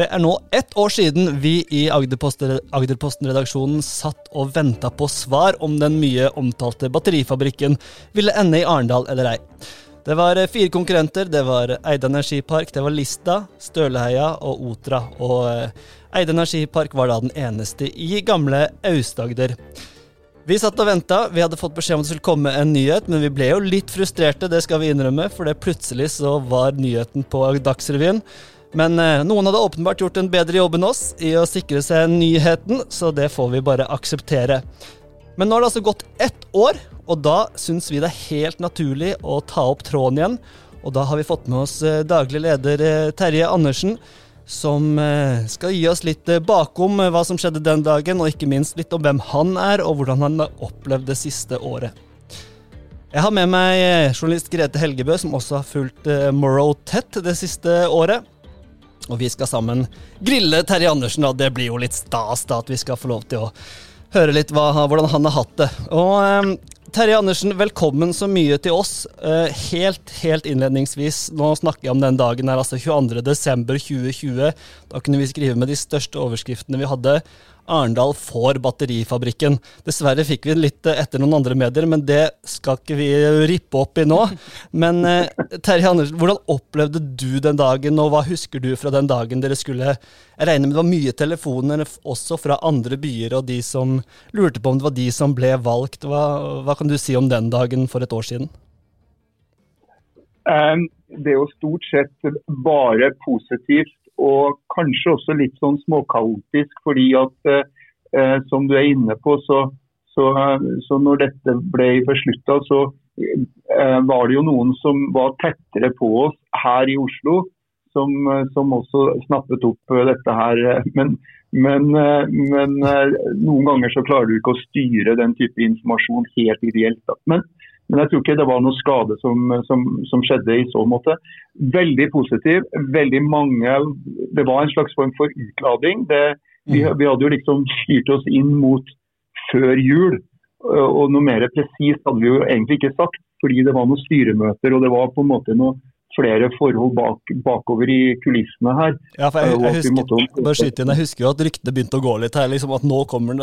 Det er nå ett år siden vi i Agderposten-redaksjonen satt og venta på svar om den mye omtalte batterifabrikken ville ende i Arendal eller ei. Det var fire konkurrenter. Det var Eide energipark, det var Lista, Støleheia og Otra. Og eh, Eide energipark var da den eneste i gamle Aust-Agder. Vi satt og venta. Vi hadde fått beskjed om at det skulle komme en nyhet, men vi ble jo litt frustrerte, det skal vi innrømme, for det plutselig så var nyheten på Dagsrevyen. Men eh, noen hadde åpenbart gjort en bedre jobb enn oss i å sikre seg nyheten, så det får vi bare akseptere. Men nå har det altså gått ett år, og da syns vi det er helt naturlig å ta opp tråden igjen. Og da har vi fått med oss eh, daglig leder eh, Terje Andersen, som skal gi oss litt bakom hva som skjedde den dagen, og ikke minst litt om hvem han er, og hvordan han har opplevd det siste året. Jeg har med meg journalist Grete Helgebø, som også har fulgt Morrow tett det siste året. Og vi skal sammen grille Terje Andersen, og det blir jo litt stas da at vi skal få lov til å høre litt hva, hvordan han har hatt det. Og eh, Terje Andersen, velkommen så mye til oss. Eh, helt, helt innledningsvis, nå snakker jeg om den dagen her, altså 22.12.2020. Da kunne vi skrive med de største overskriftene vi hadde. Arendal får batterifabrikken. Dessverre fikk vi litt eh, etter noen andre medier, men det skal ikke vi rippe opp i nå. Men eh, Terje Andersen, hvordan opplevde du den dagen, og hva husker du fra den dagen dere skulle Jeg regner med det var mye telefoner også fra andre byer, og de som lurte på om det var de som ble valgt. Hva, hva kan du si om den dagen for et år siden? Um, det er jo stort sett bare positivt og kanskje også litt sånn småkaotisk. fordi at eh, som du er inne på, så, så, så når dette ble beslutta, så eh, var det jo noen som var tettere på oss her i Oslo, som, som også snappet opp dette her. Men, men, men, noen ganger så klarer du ikke å styre den type informasjon helt ideelt. Men men jeg tror ikke det var noe skade som, som, som, skjedde i så måte. Veldig positiv. veldig mange, Det var en slags form for utlading. Det, vi, mm. vi, hadde jo liksom styrt oss inn mot før jul. Og noe mer presist hadde vi jo egentlig ikke sagt, fordi det var noen styremøter og det var på en måte noe flere forhold bak, bakover i kulissene her. Ja, for jeg, jeg, husker, måtte... jeg, husker, jo at ryktene begynte å gå litt her. Liksom, at nå kommer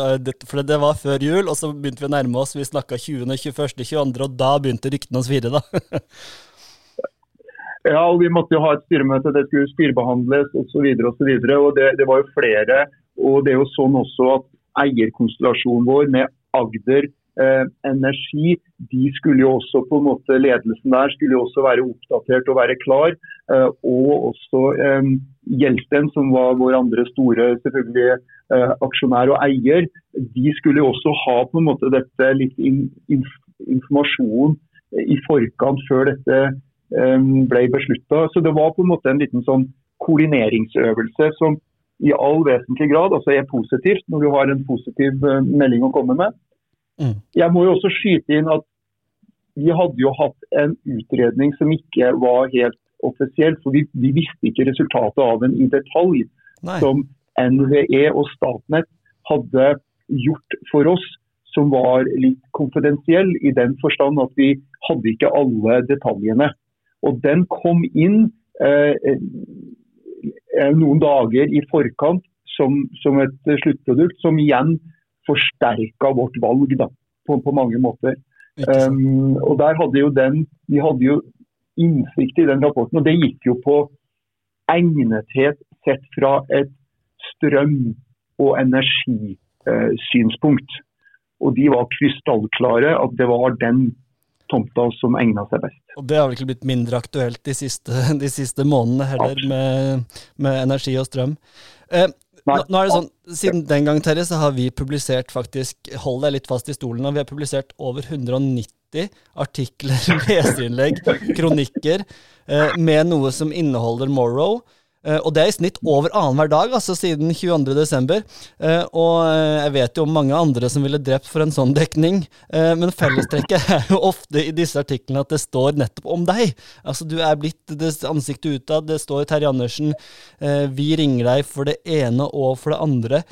For det var før jul, og så begynte vi å nærme oss. Vi snakka 20., 21., 22., og da begynte ryktene å svire, da. ja, og vi måtte jo ha et styremøte, det skulle styrebehandles osv. osv. Det, det var jo flere. Og det er jo sånn også at eierkonstellasjonen vår med Agder eh, energi, de skulle jo også på en måte, Ledelsen der skulle jo også være oppdatert og være klar. Eh, og også eh, Gjelsten, som var vår andre store selvfølgelig eh, aksjonær og eier, de skulle jo også ha på en måte dette litt in, inf, informasjon i forkant før dette eh, ble beslutta. Så det var på en måte en liten sånn koordineringsøvelse som i all vesentlig grad altså er positivt når du har en positiv eh, melding å komme med. Mm. Jeg må jo også skyte inn at vi hadde jo hatt en utredning som ikke var helt offisiell, for vi, vi visste ikke resultatet av den i detalj. Nei. Som NVE og Statnett hadde gjort for oss, som var litt konfidensiell i den forstand at vi hadde ikke alle detaljene. Og den kom inn eh, eh noen dager i forkant som, som et sluttprodukt, som igjen forsterka vårt valg da, på, på mange måter. Um, og der hadde jo den, Vi hadde jo innsikt i den rapporten, og det gikk jo på egnethet sett fra et strøm- og energisynspunkt. Og de var krystallklare at det var den tomta som egna seg best. Og Det har vel ikke blitt mindre aktuelt de siste, de siste månedene heller, med, med, energi og strøm. Eh, nå, nå, er det sånn, Siden den gang Terje, så har vi publisert faktisk, hold deg litt fast i stolen, og vi har publisert over 190 artikler, leserinnlegg, kronikker, eh, med noe som inneholder Morrow. Uh, og det er i snitt over annenhver dag, altså siden 22.12. Uh, og uh, jeg vet jo om mange andre som ville drept for en sånn dekning, men fellestrekket er jo ofte i disse artiklene at det står nettopp om deg. Altså Du er blitt det ansiktet utad, det står Terje Andersen, vi ringer deg for det ene og for det andre.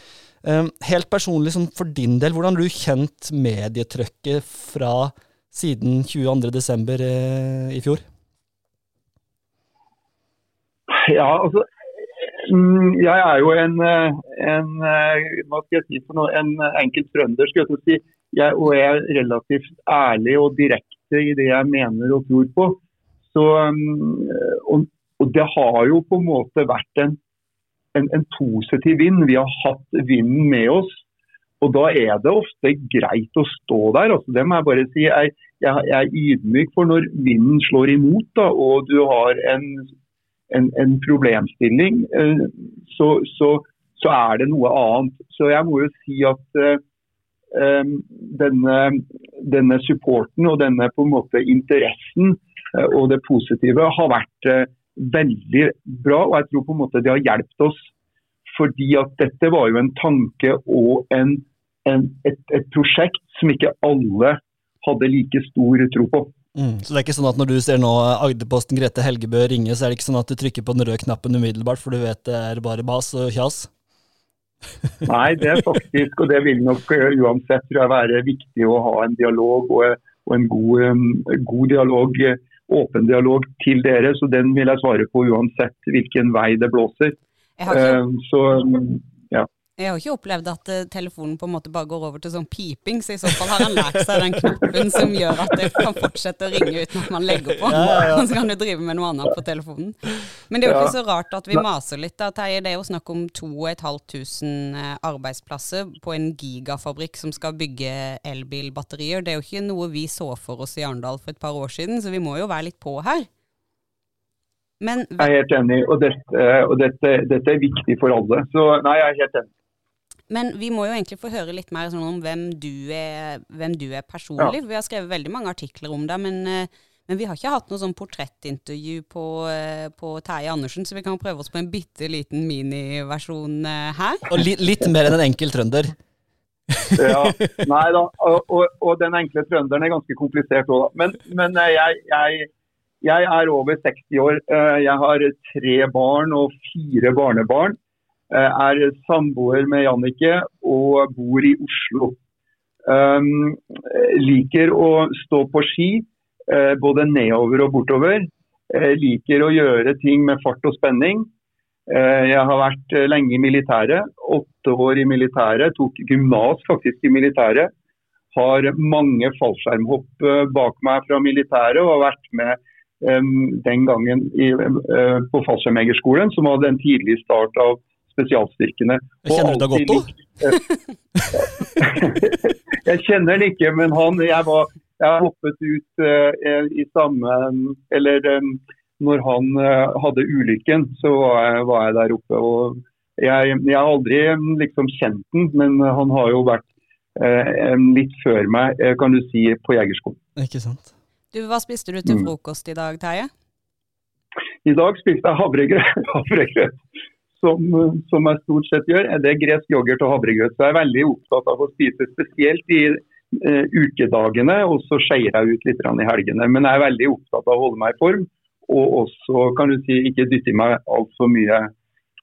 helt personlig, sånn for din del, hvordan har du kjent medietrykket fra siden 22.12. Uh, i fjor? Ja, altså mm, jeg er jo en, en, hva skal jeg si for noe, en enkelt trønder. skal jeg si. Jeg, og jeg er relativt ærlig og direkte i det jeg mener og tror på. Så, mm, og, og det har jo på en måte vært en, en, en positiv vind. Vi har hatt vinden med oss. Og da er det ofte greit å stå der. Altså, det må jeg bare si. Jeg, jeg, jeg er ydmyk for når vinden slår imot da, og du har en, en, en problemstilling, eh, så, så, så, er det noe annet. Så jeg må jo si at uh, denne, denne, supporten og denne på en måte interessen uh, og det positive har vært uh, veldig bra. Og jeg tror på en måte det har hjulpet oss fordi at dette var jo en tanke og en, en, et, et, prosjekt som ikke alle hadde like stor tro på. Mm, så det er ikke sånn at når du ser nå Agderposten Grete Helgebø ringe, så er det ikke sånn at du trykker på den røde knappen umiddelbart, for du vet det er bare bas og kjas? Nei, det er faktisk, og det vil nok eh, uansett tror jeg, være viktig å ha en dialog og, og en god, um, god dialog, åpen dialog til dere. Så den vil jeg svare på uansett hvilken vei det blåser. Jeg har ikke, uh, så, ja. Jeg har ikke opplevd at uh, telefonen på en måte bare går over til sånn piping, så i så fall har han lært seg den knappen som gjør at det kan fortsette å ringe uten at man legger på. Ja, ja. Og så kan du drive med noe annet på telefonen. Men det er jo ikke så rart at vi maser litt. da, Terje. Det er jo snakk om 2500 eh, arbeidsplasser på en gigafabrikk som skal bygge elbilbatterier. Det er jo ikke noe vi så for oss i Arendal for et par år siden, så vi må jo være litt på her. Men, jeg er helt enig, og, dette, og dette, dette, er viktig for alle. Så nei, jeg er helt enig. Men vi må jo egentlig få høre litt mer sånn om hvem du er, hvem du er personlig. Ja. Vi har skrevet veldig mange artikler om deg, men, eh, men, vi har ikke hatt noe sånn portrettintervju på, eh, på Terje Andersen, så vi kan prøve oss på en bitte liten miniversjon eh, her. Og li, litt mer enn en enkel trønder. ja, nei da, og, og, og, den enkle trønderen er ganske komplisert òg, men, men jeg, jeg jeg er over 60 år. Jeg har tre barn og fire barnebarn. Eh, er samboer med Jannicke og bor i Oslo. Um, liker å stå på ski, uh, både nedover og bortover. Uh, liker å gjøre ting med fart og spenning. Uh, jeg har vært lenge i militæret. Åtte år i militæret. Tok gymnas faktisk i militæret. Har mange fallskjermhopp bak meg fra militæret og har vært med den gangen i, på Fallskjermjegerskolen, som hadde en tidlig start av spesialstyrkene. Kjenner du deg godt, da? jeg kjenner den ikke, men han Jeg, var, jeg hoppet ut uh, i samme Eller um, når han uh, hadde ulykken, så var jeg, var jeg, der oppe. og jeg, jeg har aldri liksom kjent den, men han har jo vært uh, litt før meg, kan du si, på jegerskolen. Ikke sant. Du, Hva spiste du til mm. frokost i dag, Terje? I dag spiste jeg havregrøt som, som, jeg stort sett gjør. er Det gresk yoghurt og havregrøt. Så jeg er veldig opptatt av å spise spesielt i uh, ukedagene, og så skeier jeg ut litt i helgene. Men jeg er veldig opptatt av å holde meg i form, og også kan du si, ikke dytte i meg altfor mye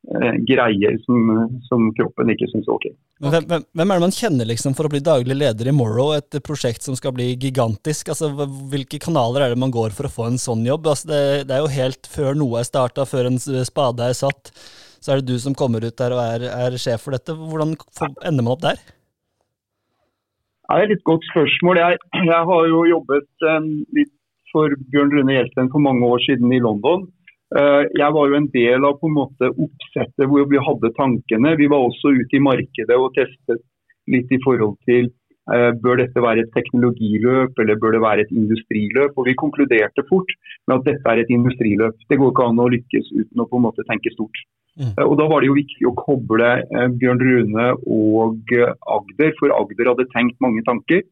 Eh, greier som, som, kroppen ikke syns er ok. Hvem, hvem, hvem, er det man kjenner liksom for å bli daglig leder i Morrow, et prosjekt som skal bli gigantisk? Altså, hvilke kanaler er det man går for å få en sånn jobb? Altså, det, det, er jo helt før noe er starta, før en spade er satt, så er det du som kommer ut der og er, er sjef for dette. Hvordan ender man opp der? Det er et litt godt spørsmål. Jeg, jeg har jo jobbet um, litt for Bjørn Rune Hjelsten for mange år siden i London. Uh, jeg var jo en del av på en måte oppsettet hvor vi hadde tankene. Vi var også ute i markedet og testet litt i forhold til uh, bør dette være et teknologiløp eller bør det være et industriløp. Og Vi konkluderte fort med at dette er et industriløp. Det går ikke an å lykkes uten å på en måte tenke stort. Mm. Uh, og Da var det jo viktig å koble Bjørn Rune og Agder, for Agder hadde tenkt mange tanker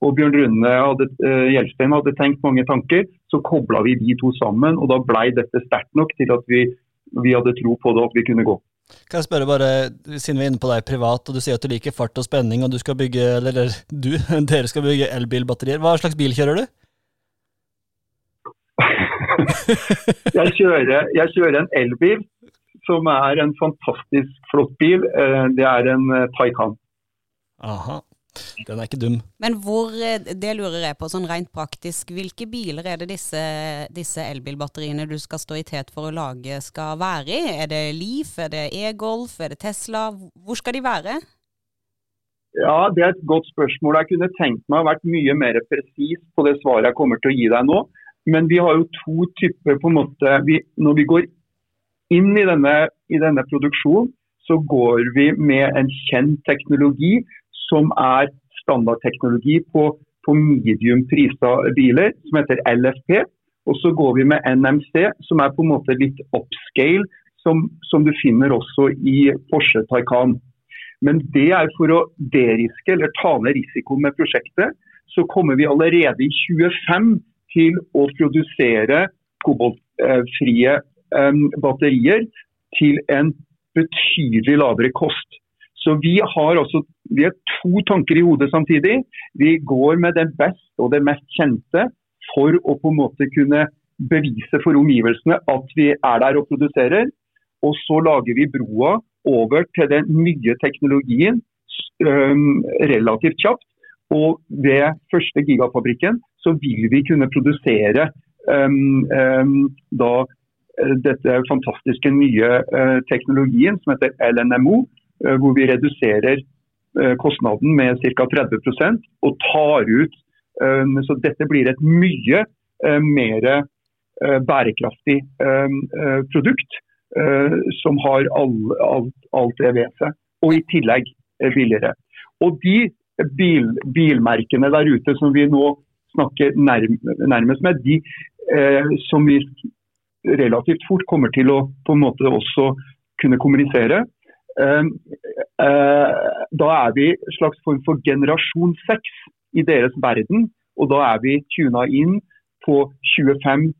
og Bjørn Rune hadde, Gjelstein hadde tenkt mange tanker, så kobla vi de to sammen. og Da blei dette sterkt nok til at vi, vi, hadde tro på det at vi kunne gå. Kan jeg spørre bare, Siden vi er inne på deg privat, og du sier at du liker fart og spenning, og du skal bygge, eller du, dere skal bygge elbilbatterier. Hva slags bil kjører du? jeg, kjører, jeg kjører en elbil som er en fantastisk flott bil. Eh, det er en eh, Taycan. Aha. Den er ikke dum. Men hvor, eh, det lurer jeg på sånn rent praktisk. Hvilke biler er det disse, disse elbilbatteriene du skal stå i tet for å lage skal være i? Er det Leaf, er det e-Golf, er det Tesla? Hvor skal de være? Ja, Det er et godt spørsmål. Jeg kunne tenkt meg å ha vært mye mer presis på det svaret jeg kommer til å gi deg nå. Men vi har jo to typer på en måte, vi, Når vi går inn i denne, i denne produksjonen, så går vi med en kjent teknologi som er standardteknologi på, på medium prisa biler, som heter LFP. Og så går vi med NMC, som er på en måte litt upscale, som, som du finner også i Porsche Taycan. Men det er for å deriske eller ta ned risikoen med prosjektet. Så kommer vi allerede i 25 til å produsere koboltfrie batterier til en betydelig lavere kost. Så vi har, også, vi har to tanker i hodet samtidig. Vi går med det beste og det mest kjente for å på en måte kunne bevise for omgivelsene at vi er der og produserer. Og så lager vi broa over til den nye teknologien um, relativt kjapt. Og ved første gigafabrikken så vil vi kunne produsere um, um, da dette fantastiske nye eh, teknologien som heter LNMO, eh, hvor vi reduserer kostnaden med ca. 30% og tar ut Så dette blir et mye mer bærekraftig produkt som har alt, det ved seg. Og i tillegg billigere. Og de bil, bilmerkene der ute som vi nå snakker nærmest med, de eh, som vi relativt fort kommer til å på en måte også kunne kommunisere. Eh, eh, da er vi en slags form for generasjon seks i deres verden. Og da er vi tuna inn på 2025-2026.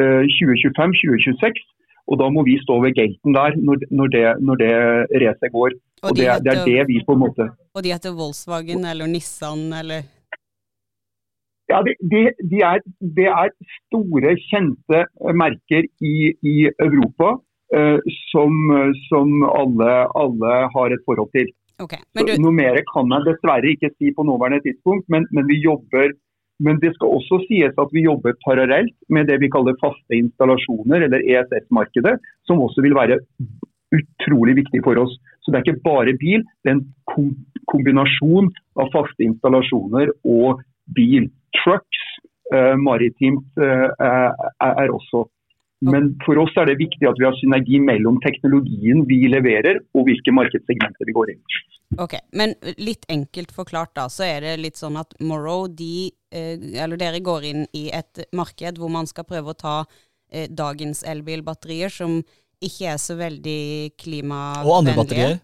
Eh, og da må vi stå ved gaten der når, når det, når det racet går. Og, og det, det, er det vi på en måte Og de heter Volkswagen eller Nissan eller ja, det, de, de er, Det er store, kjente merker i, i Europa eh, som, som alle, alle, har et forhold til. Okay, du... Noe mer kan jeg dessverre ikke si på nåværende tidspunkt, men, men, vi jobber men det skal også sies at vi jobber parallelt med det vi kaller faste installasjoner, eller ESS-markedet, som også vil være utrolig viktig for oss. Så Det er ikke bare bil, det er en kombinasjon av faste installasjoner og bil trucks uh, maritimt uh, er også. Men for oss er det viktig at vi har synergi mellom teknologien vi leverer og hvilke markedssegmenter vi går inn. i. Ok, Men litt enkelt forklart da, så er det litt sånn at Morrow, de, eller dere går inn i et marked hvor man skal prøve å ta dagens elbilbatterier, som ikke er så veldig klimavennlige. Og andre batterier.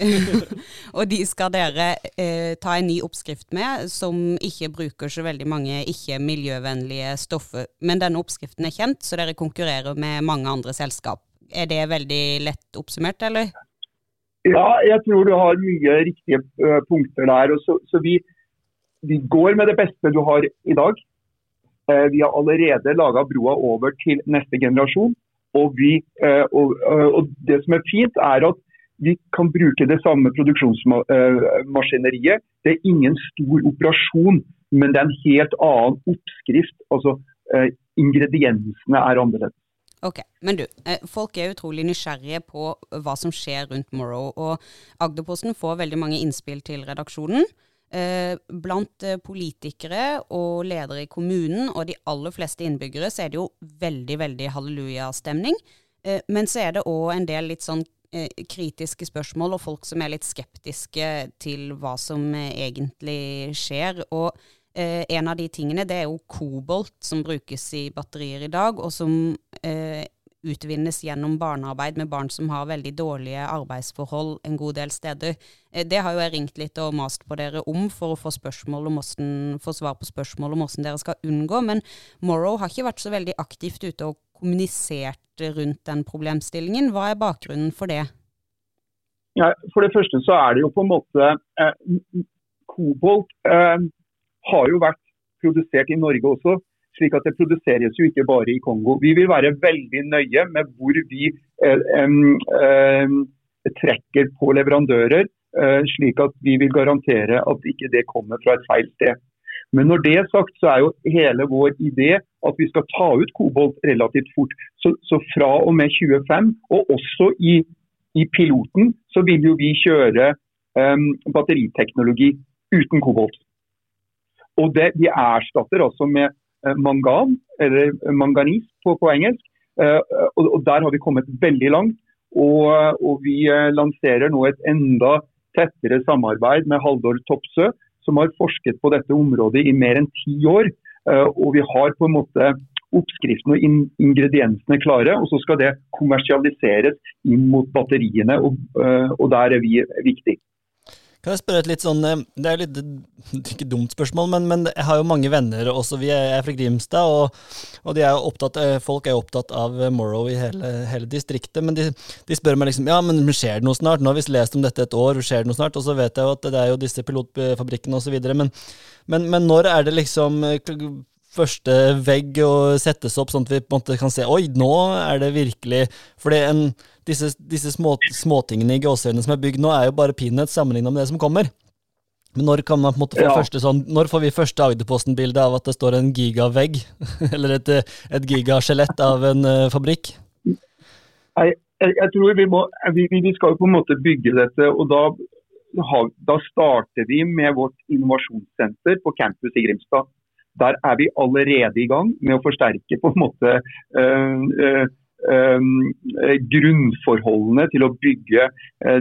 og de skal dere eh, ta en ny oppskrift med, som ikke bruker så veldig mange ikke-miljøvennlige stoffer. Men denne oppskriften er kjent, så dere konkurrerer med mange andre selskap. Er det veldig lett oppsummert, eller? Ja, jeg tror du har mye riktige uh, punkter der. Så, så vi, vi, går med det beste du har i dag. Uh, vi har allerede laga broa over til neste generasjon. Og, vi, uh, og, og det som er fint, er at vi kan bruke det samme produksjonsmaskineriet. Det er ingen stor operasjon, men det er en helt annen oppskrift. Altså, eh, Ingrediensene er annerledes. Ok, Men du, eh, folk er utrolig nysgjerrige på hva som skjer rundt Morrow. Og Agderposten får veldig mange innspill til redaksjonen. Eh, blant politikere og ledere i kommunen og de aller fleste innbyggere så er det jo veldig, veldig hallelujastemning. Men så er det òg en del litt sånn Eh, kritiske spørsmål og folk som er litt skeptiske til hva som eh, egentlig skjer. Og eh, en av de tingene det er jo kobolt som brukes i batterier i dag, og som eh, utvinnes gjennom barnearbeid med barn som har veldig dårlige arbeidsforhold en god del steder. Eh, det har jo jeg ringt litt og mast på dere om for å få, hvordan, få svar på spørsmål om hvordan dere skal unngå. Men Morrow har ikke vært så veldig aktivt ute og kommunisert rundt den problemstillingen. Hva er bakgrunnen for det? Ja, for det første så er det jo på en måte eh, Kobolt eh, har jo vært produsert i Norge også, slik at det produseres jo ikke bare i Kongo. Vi vil være veldig nøye med hvor vi eh, trekker på leverandører slik at vi vil garantere at ikke det kommer fra et feil sted. Men når det er sagt, så er jo hele vår idé at vi skal ta ut kobolt relativt fort. Så, så fra og med 25, og også i, i piloten, så vil jo vi kjøre um, batteriteknologi uten kobolt. Og det, Vi erstatter altså med mangan, eller manganis på, på engelsk. Uh, og, og, Der har vi kommet veldig langt. Og, og vi lanserer nå et enda tettere samarbeid med Haldor Topsø, som har forsket på dette området i mer enn ti år. Og vi har på en måte oppskriften og ingrediensene klare, og så skal det kommersialiseres inn mot batteriene. Og, og der er vi viktige. Kan jeg spørre et litt sånn eh, Det er litt ikke dumt spørsmål, men, men jeg har jo mange venner også. Vi er fra Grimstad, og, og er opptatt, eh, folk er opptatt av Morrow i hele, hele distriktet. Men de, de, spør meg liksom ja, men skjer det noe snart? Nå har vi lest om dette et år, skjer det noe snart? Og så vet jeg jo at det er jo disse pilotfabrikkene osv. Men, men, men når er det liksom eh, første vegg og settes opp, sånn at vi på en måte kan se oi, nå er det virkelig For disse, disse små, småtingene i gåsehudene som er bygd nå, er jo bare peanuts sammenlignet med det som kommer. Men når kan man på en måte få ja. første sånn, når får vi første Agderposten-bilde av at det står en gigavegg, eller et, et gigaskjelett av en uh, fabrikk? Nei, jeg, jeg, tror vi må vi, vi, skal jo på en måte bygge dette, og da, da starter vi med vårt innovasjonssenter på campus i Grimstad. Der er vi allerede i gang med å forsterke på en måte øh, øh, grunnforholdene til å bygge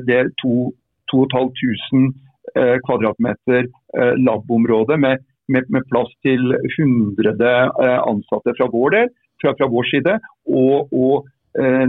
det 2500 kvadratmeter labområde med, med, med, plass til 100 ansatte fra vår del, fra, fra vår side, og, og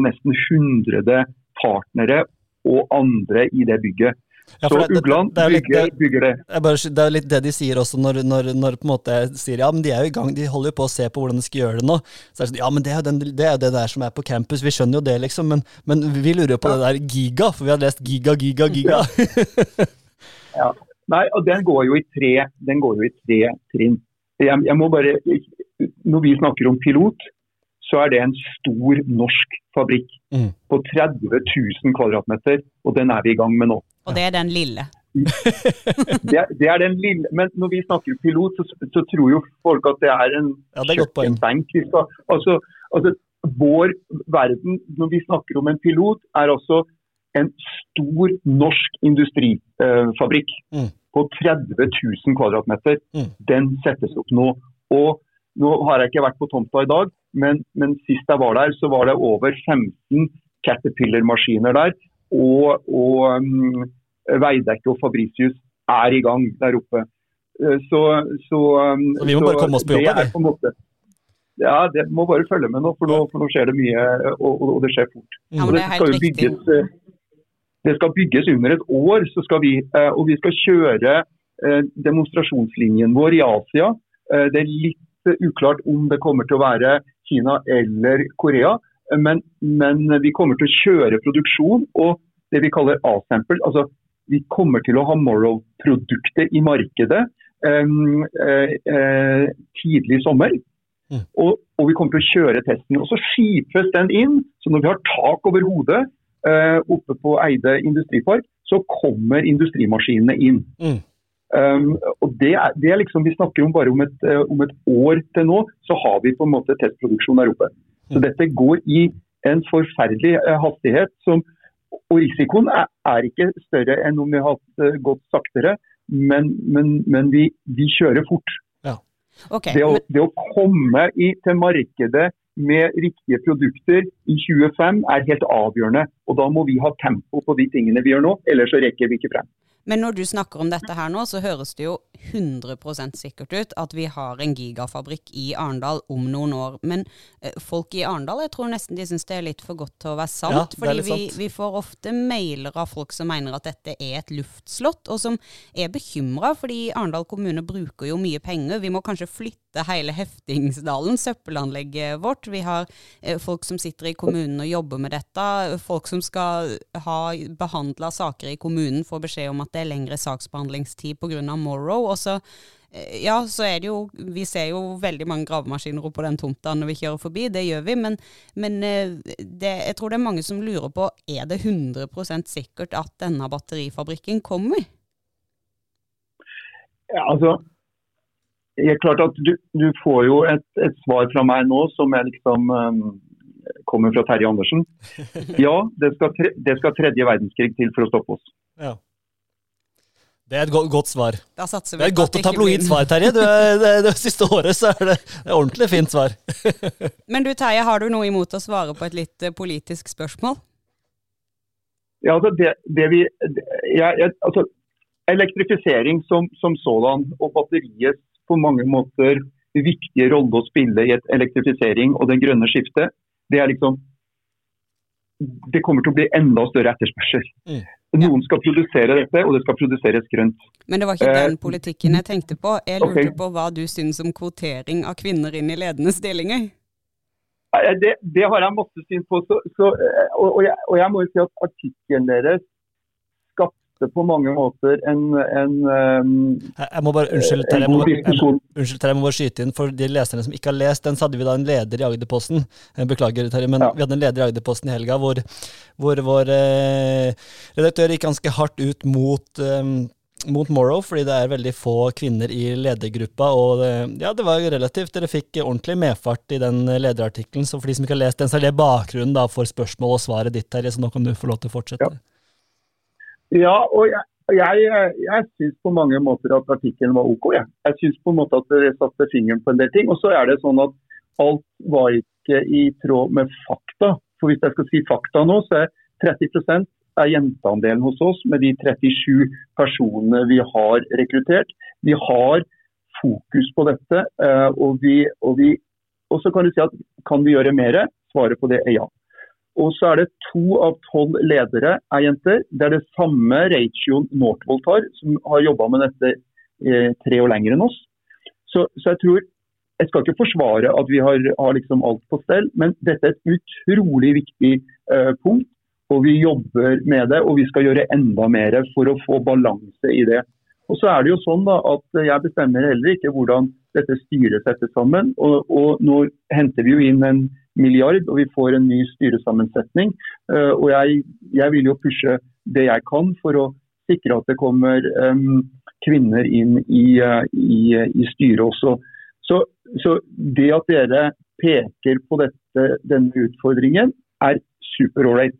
nesten 100 partnere og andre i det bygget. Ja, så det, Ugland det, det bygger, litt, bygger, det. Er bare, det er litt det de sier også, når, når, når på en måte sier ja, men de er jo i gang, de holder jo på å se på hvordan de skal gjøre det nå. Så er det sånn, ja, men det er jo den, det, er det der som er på campus, vi skjønner jo det, liksom. Men, men vi lurer jo på ja. det der giga, for vi har lest giga, giga, giga. Ja. ja. Nei, og den går jo i tre, den går jo i tre trinn. Jeg, jeg må bare, Når vi snakker om pilot, så er det en stor norsk fabrikk mm. på 30 000 kvadratmeter, og den er vi i gang med nå. Og det er den lille? det, er, det, er, den lille, men når vi snakker pilot, så, så tror jo folk at det er en ja, kjøkkenbenk. Altså, altså, vår verden, når vi snakker om en pilot, er altså en stor norsk industrifabrikk mm. på 30 000 kvadratmeter. Mm. Den settes opp nå. Og nå har jeg ikke vært på tomta i dag, men, men sist jeg var der, så var det over 15 Caterpillar-maskiner der. Og, og um, Veidekke og Fabricius er i gang der oppe. Eh, så, så, um, så vi må bare komme oss på jobb, vi? Ja, det må bare følge med nå, for nå, for nå skjer det mye, og, og, det skjer fort. Ja, men det riktig. Bygges, eh, det skal bygges under et år, så skal vi, eh, og vi skal kjøre demonstrasjonslinjen vår i Asia. Det er litt uklart om det kommer til å være Kina eller Korea. Men, men vi kommer til å kjøre produksjon og det vi kaller A-stempel. Altså, vi kommer til å ha Morrow-produkter i markedet um, uh, tidlig i sommer. Mm. Og, og, vi kommer til å kjøre testen. Og Så skipes den inn. så Når vi har tak over hodet uh, oppe på Eide industripark, så kommer industrimaskinene inn. Mm. Um, og det er, det er, liksom, Vi snakker om bare om et, uh, om et, år til nå, så har vi på en måte testproduksjon der oppe. Så mm. dette går i en forferdelig uh, hastighet. Som, og risikoen er, er, ikke større enn om vi har hatt uh, gått saktere, men, men, men vi, vi, kjører fort. Ja. Okay, det, å, det, å, komme i, til markedet med riktige produkter i 25 er helt avgjørende. Og da må vi ha tempo på de tingene vi gjør nå, ellers så rekker vi ikke frem. Men når du snakker om dette her nå, så høres det jo 100% sikkert ut at vi har en gigafabrikk i Arendal om noen år. Men eh, folk i Arendal, jeg tror nesten de syns det er litt for godt til å være sant. Ja, fordi vi, vi, får ofte mailer av folk som mener at dette er et luftslott, og som er bekymra fordi Arendal kommune bruker jo mye penger. Vi må kanskje flytte hele Heftingsdalen, søppelanlegget vårt. Vi har eh, folk som sitter i kommunen og jobber med dette. Folk som skal ha behandla saker i kommunen, får beskjed om at at det er lengre saksbehandlingstid pga. Morrow. Og så, eh, ja, så er det jo Vi ser jo veldig mange gravemaskiner på den tomta når vi kjører forbi, det gjør vi. Men, men eh, det, jeg tror det er mange som lurer på er det 100% sikkert at denne batterifabrikken kommer? Ja, altså, det er klart at du, du får jo et, et, svar fra meg nå som er liksom um, kommer fra Terje Andersen. Ja, det skal, tre, det skal, tredje verdenskrig til for å stoppe oss. Ja. Det er et godt, godt svar. Det er et godt og tabloid svar, Terje. Det, det, det, siste året så er det et ordentlig fint svar. Men du Terje, har du noe imot å svare på et litt eh, politisk spørsmål? Ja, altså det, det vi, jeg, jeg, altså, Elektrifisering som, som sådan og batteriets på mange måter viktige rolle å spille i et elektrifisering og det grønne skiftet, det er liksom det kommer til å bli enda større etterspørsel. Mm. Noen skal produsere dette, og det skal produseres grønt. Men det var ikke den eh, politikken jeg tenkte på. Jeg lurte okay. på hva du syns om kvotering av kvinner inn i ledende stillinger? Det, det har jeg masse syn på. Så, så, eh, og, og, jeg, og, jeg, må jo si at artikkelen deres skapte på mange måter en, en Jeg må bare, Unnskyld, Terje, jeg, jeg, må bare skyte inn. For de leserne som ikke har lest den, så hadde vi da en leder i Agderposten. Beklager, Terje, men ja. vi hadde en leder i Agderposten i helga hvor, hvor vår eh, redaktør gikk ganske hardt ut mot eh, mot Morrow, fordi det er veldig få kvinner i ledergruppa. Og ja, det var relativt Dere fikk ordentlig medfart i den lederartikkelen. Så for de som ikke har lest den, så er det bakgrunnen da for spørsmål og svaret ditt, Terje. Så nå kan du få lov til å fortsette. Ja. Ja, og jeg, jeg, jeg syns på mange måter at artikkelen var OK. Jeg, jeg syns på en måte at dere satte fingeren på en del ting. Og så er det sånn at alt var ikke i tråd med fakta. For hvis jeg skal si fakta nå, så er 30% er jenteandelen hos oss med de 37 personene vi har rekruttert. Vi har fokus på dette. Eh, og, vi, og, vi, og så kan du si at kan vi gjøre mer? Svaret på det er ja. Og så er det to av tolv ledere er jenter. Det er det samme ratioen Northvolt har, som har jobba med dette eh, tre år lenger enn oss. Så, så, jeg tror Jeg skal ikke forsvare at vi har, har liksom alt på stell, men dette er et utrolig viktig eh, punkt. Og vi jobber med det, og vi skal gjøre enda mer for å få balanse i det. Og så er det jo sånn da, at Jeg bestemmer heller ikke hvordan dette styret settes sammen. Og, og Nå henter vi jo inn en milliard, og vi får en ny styresammensetning. Eh, og jeg, jeg vil jo pushe det jeg kan for å sikre at det kommer um, kvinner inn i, uh, i, i styret også. Så, så, det at dere peker på dette, denne utfordringen, er superålreit.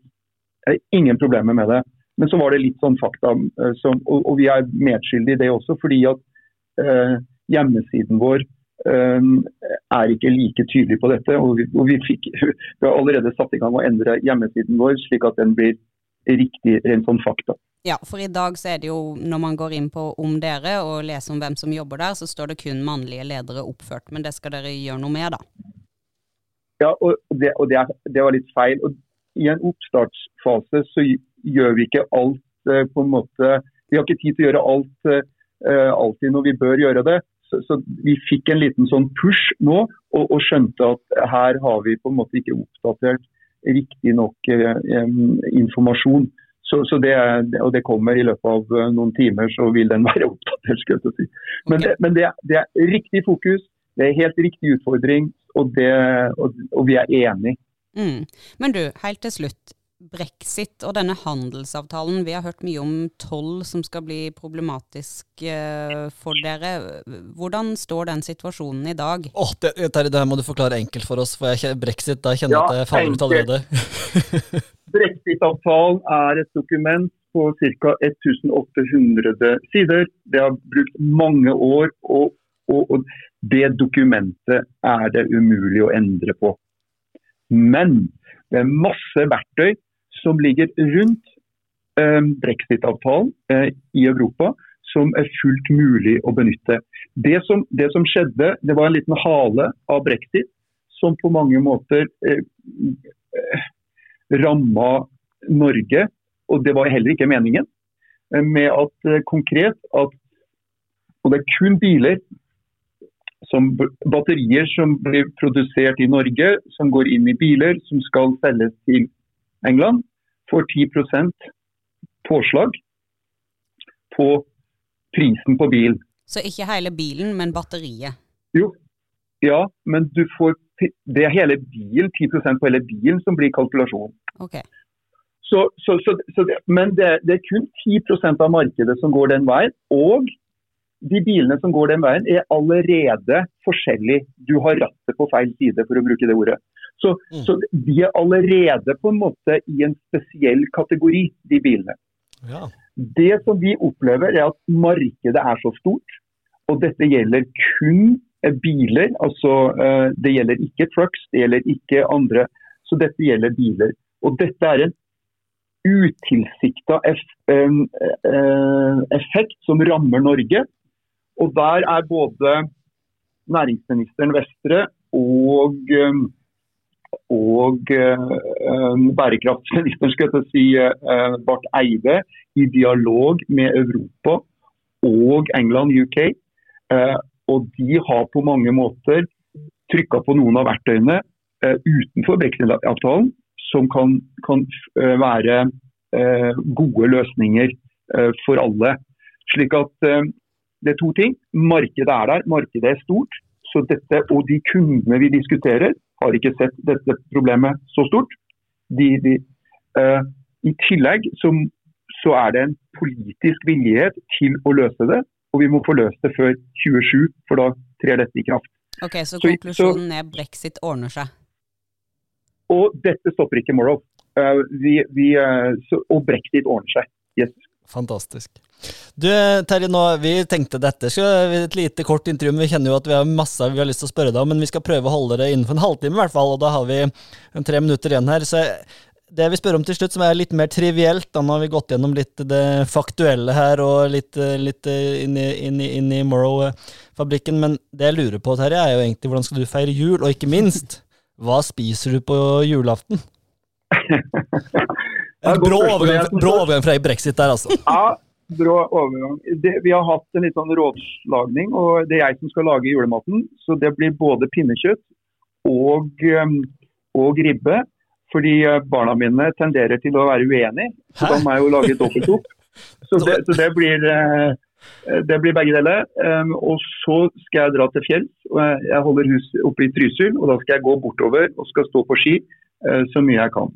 Jeg har ingen problemer med det. Men så var det litt sånn fakta, som, og, og, vi er medskyldige i det også. fordi at uh, hjemmesiden vår er ikke like tydelig på dette. og vi, og vi, fikk, vi har allerede satt i gang å endre hjemmesiden vår, slik at den blir riktig rent sånn fakta. Ja, for i dag så er det jo, når man går inn på om dere og leser om hvem som jobber der, så står det kun mannlige ledere oppført. Men det skal dere gjøre noe med, da? Ja, og det, og det, er, det var litt feil. Og I en oppstartsfase så gjør vi ikke alt eh, på en måte Vi har ikke tid til å gjøre alt uh, alltid når vi bør gjøre det. Så, så, vi fikk en liten sånn push nå, og, og, skjønte at her har vi på en måte ikke oppdatert riktig nok eh, informasjon. Så, så det, og det kommer i løpet av eh, noen timer, så vil den være oppdatert. skal jeg si. Men, det, men det, det, er riktig fokus, det er helt riktig utfordring, og, og, og vi er enige. Mm. Men du, helt til slutt brexit og denne handelsavtalen. Vi har hørt mye om toll som skal bli problematisk eh, for dere. Hvordan står den situasjonen i dag? Oh, det, det, her må du forklare enkelt for oss, for jeg, brexit da kjenner jeg ja, at jeg faller ut allerede. Brexit-avtalen er et dokument på ca. 1800 sider. Det har brukt mange år, og, og, og det dokumentet er det umulig å endre på. Men det er masse verktøy som ligger rundt eh, brexit-avtalen eh, i Europa, som er fullt mulig å benytte. Det som, det som, skjedde, det var en liten hale av brexit som på mange måter eh, eh ramma Norge, og det var heller ikke meningen. Med at konkret at og det er kun biler som batterier som blir produsert i Norge, som går inn i biler som skal selges til England får 10% påslag på prisen på bilen. Så ikke hele bilen, men batteriet? Jo, ja, men du får det er hele bilen, 10% på hele bilen som blir kalkulasjonen. Okay. Så, så, så, men det, det, er kun 10% av markedet som går den veien. Og de bilene som går den veien er allerede forskjellige. Du har rattet på feil side, for å bruke det ordet. Så, mm. så de er allerede på en måte i en spesiell kategori, de bilene. Ja. Det som vi opplever er at markedet er så stort, og dette gjelder kun biler. altså eh, Det gjelder ikke trucks, det gjelder ikke andre. Så dette gjelder biler. Og dette er en utilsikta effekt som rammer Norge. Og der er både næringsministeren Vestre og, og bærekraftsministeren skal jeg si, eh, Barth Eide i dialog med Europa og England, UK. Eh, og de har på mange måter trykka på noen av verktøyene uh, utenfor brexit-avtalen som kan, kan uh, være uh, gode løsninger for alle. Slik at det er to ting. Markedet er der, markedet er stort. Så dette, og de kundene vi diskuterer, har ikke sett dette problemet så stort. De, de, I tillegg så, så er det en politisk villighet til å løse det. Og vi må få løst det før 27, for da trer dette i kraft. Ok, Så konklusjonen er brexit ordner seg? Og dette stopper ikke Morrow. Uh, vi, vi, uh, så, og brexit ordner seg. Yes. Fantastisk. Du Terje, nå, vi tenkte dette skal et lite kort intervju, men vi kjenner jo at vi har masse vi har lyst til å spørre deg om. Men vi skal prøve å holde det innenfor en halvtime, i hvert fall. Og da har vi tre minutter igjen her. Så det vi spør om til slutt, som er litt mer trivielt, da nå har vi gått gjennom litt det faktuelle her og litt, litt inn, i, inn, i, inn i Morrow-fabrikken, men det jeg lurer på, Terje, er jo egentlig hvordan skal du feire jul, og ikke minst, hva spiser du på julaften? brå overgang, brå overgang fra brexit der, altså. Ja, brå overgang. Det, vi har hatt en litt sånn rådslagning, og det er jeg som skal lage julematen. Så det blir både pinnekjøtt og, og ribbe. Fordi eh, barna mine tenderer til å være uenige, så da må jeg jo lage dobbelt opp. Så det, så det blir eh, det blir begge deler. Um, og så skal jeg dra til fjells. Jeg holder hus oppe i Trysil, og da skal jeg gå bortover og skal stå på ski uh, så mye jeg kan.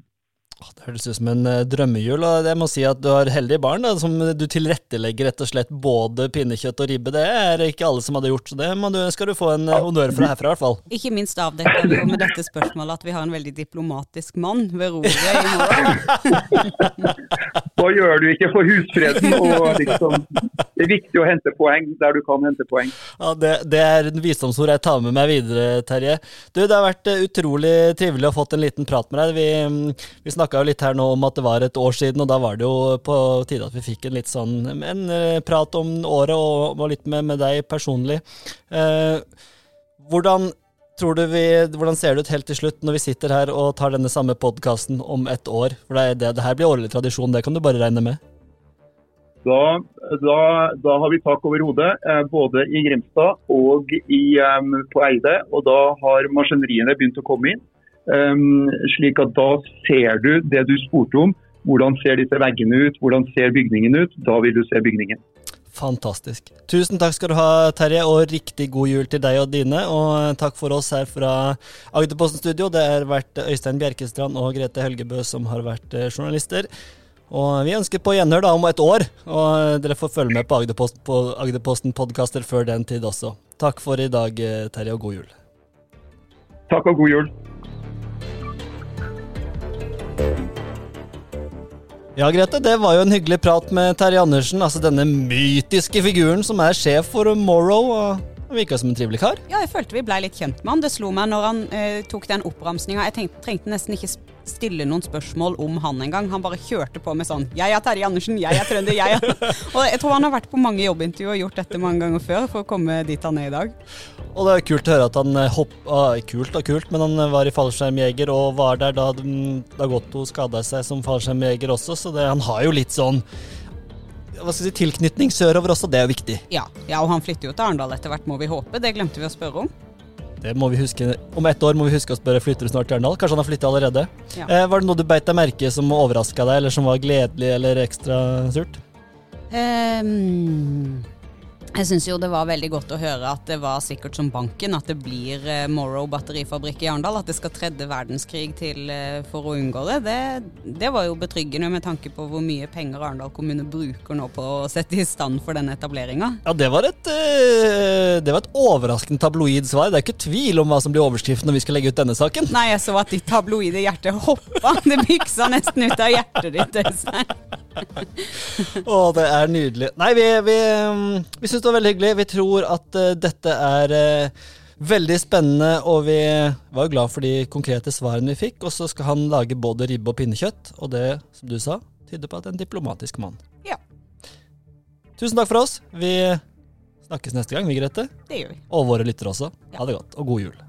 Det høres ut som en drømmehjul, drømmejul. og Jeg må si at du har heldige barn da, som du tilrettelegger rett og slett både pinnekjøtt og ribbe. Det er ikke alle som hadde gjort, så det du, skal du få en uh, honnør fra herfra i hvert fall. Ikke minst avdekker vi jo med dette spørsmålet at vi har en veldig diplomatisk mann ved roret i morgen. Hva gjør du ikke for husfreden? Og liksom, det er viktig å hente poeng der du kan hente poeng. Ja, Det, det er en visdomsord jeg tar med meg videre, Terje. Du, Det har vært uh, utrolig trivelig å ha fått en liten prat med deg. Vi, mm, vi snakka litt her nå om at det var et år siden, og da var det jo på tide at vi fikk en litt sånn en eh, prat om året, og, og litt med, med, deg personlig. Eh, hvordan vi, hvordan ser det ut helt til slutt, når vi sitter her og tar denne samme podkasten om et år? For det, det, det her blir årlig tradisjon, det kan du bare regne med? Da, da, da, har vi tak over hodet, eh, både i Grimstad og i, um, på Eide. Og da har maskineriene begynt å komme inn. Um, slik at da ser du det du spurte om. Hvordan ser disse veggene ut, hvordan ser bygningen ut? Da vil du se bygningen. Fantastisk. Tusen takk skal du ha, Terje, og riktig god jul til deg og dine. Og takk for oss her fra Agderposten studio. Det har vært Øystein Bjerkestrand og Grete Helgebø som har vært eh, journalister. Og vi ønsker på gjenhør da om et år, og dere får følge med på Agderposten, på Agderposten podkaster før den tid også. Takk for i dag, eh, Terje, og god jul. Takk og god jul. Ja, Grete, det var jo en hyggelig prat med Terje Andersen. Altså denne mytiske figuren som er sjef for Morrow. og Virka som en trivelig kar. Ja, jeg følte vi blei litt kjent med han. Det slo meg når han eh, tok den oppramsinga. Jeg tenkte, trengte nesten ikke stille noen spørsmål om han engang. Han bare kjørte på med sånn 'Jeg er Terje Andersen, jeg er trønder, jeg er Og jeg tror han har vært på mange jobbintervjuer og gjort dette mange ganger før for å komme dit han er i dag. Og det er kult å høre at han hoppa ah, Kult og kult, men han eh, var i fallskjermjeger og var der da, Dagotto skada seg som fallskjermjeger også, så det, han har jo litt sånn hva skal jeg si, tilknytning sørover også, det er viktig. Ja, ja, og han flytter jo til Arendal etter hvert, må vi håpe. Det glemte vi å spørre om. Det må vi huske. Om ett år må vi huske å spørre flytter du snart til Arendal. Kanskje han har flyttet allerede. Ja. Eh, var det noe du beit deg merke som overraska deg, eller som var gledelig eller ekstra surt? Um, jeg syns jo det var veldig godt å høre at det var sikkert som banken, at det blir eh, Morrow batterifabrikk i Arendal. At det skal tredje verdenskrig til eh, for å unngå det. det. det. var jo betryggende med tanke på hvor mye penger Arendal kommune bruker nå på å sette i stand for denne etableringa. Ja, det var, et, eh, det var et overraskende tabloid svar. Det er ikke tvil om hva som blir overskriften når vi skal legge ut denne saken. Nei, jeg så at ditt tabloide hjerte hoppa. Det byksa nesten ut av hjertet ditt. Øystein. Å, det er nydelig. Nei, vi, vi, mm, vi syns det var veldig hyggelig. Vi tror at uh, dette er uh, veldig spennende, og vi var jo glad for de konkrete svarene vi fikk. Og så skal han lage både ribbe og pinnekjøtt, og det, som du sa, tyder på at det er en diplomatisk mann. Ja. Tusen takk for oss. Vi snakkes neste gang, vi, Grete. Det gjør vi. Og våre lyttere også. Ha det godt, og god jul.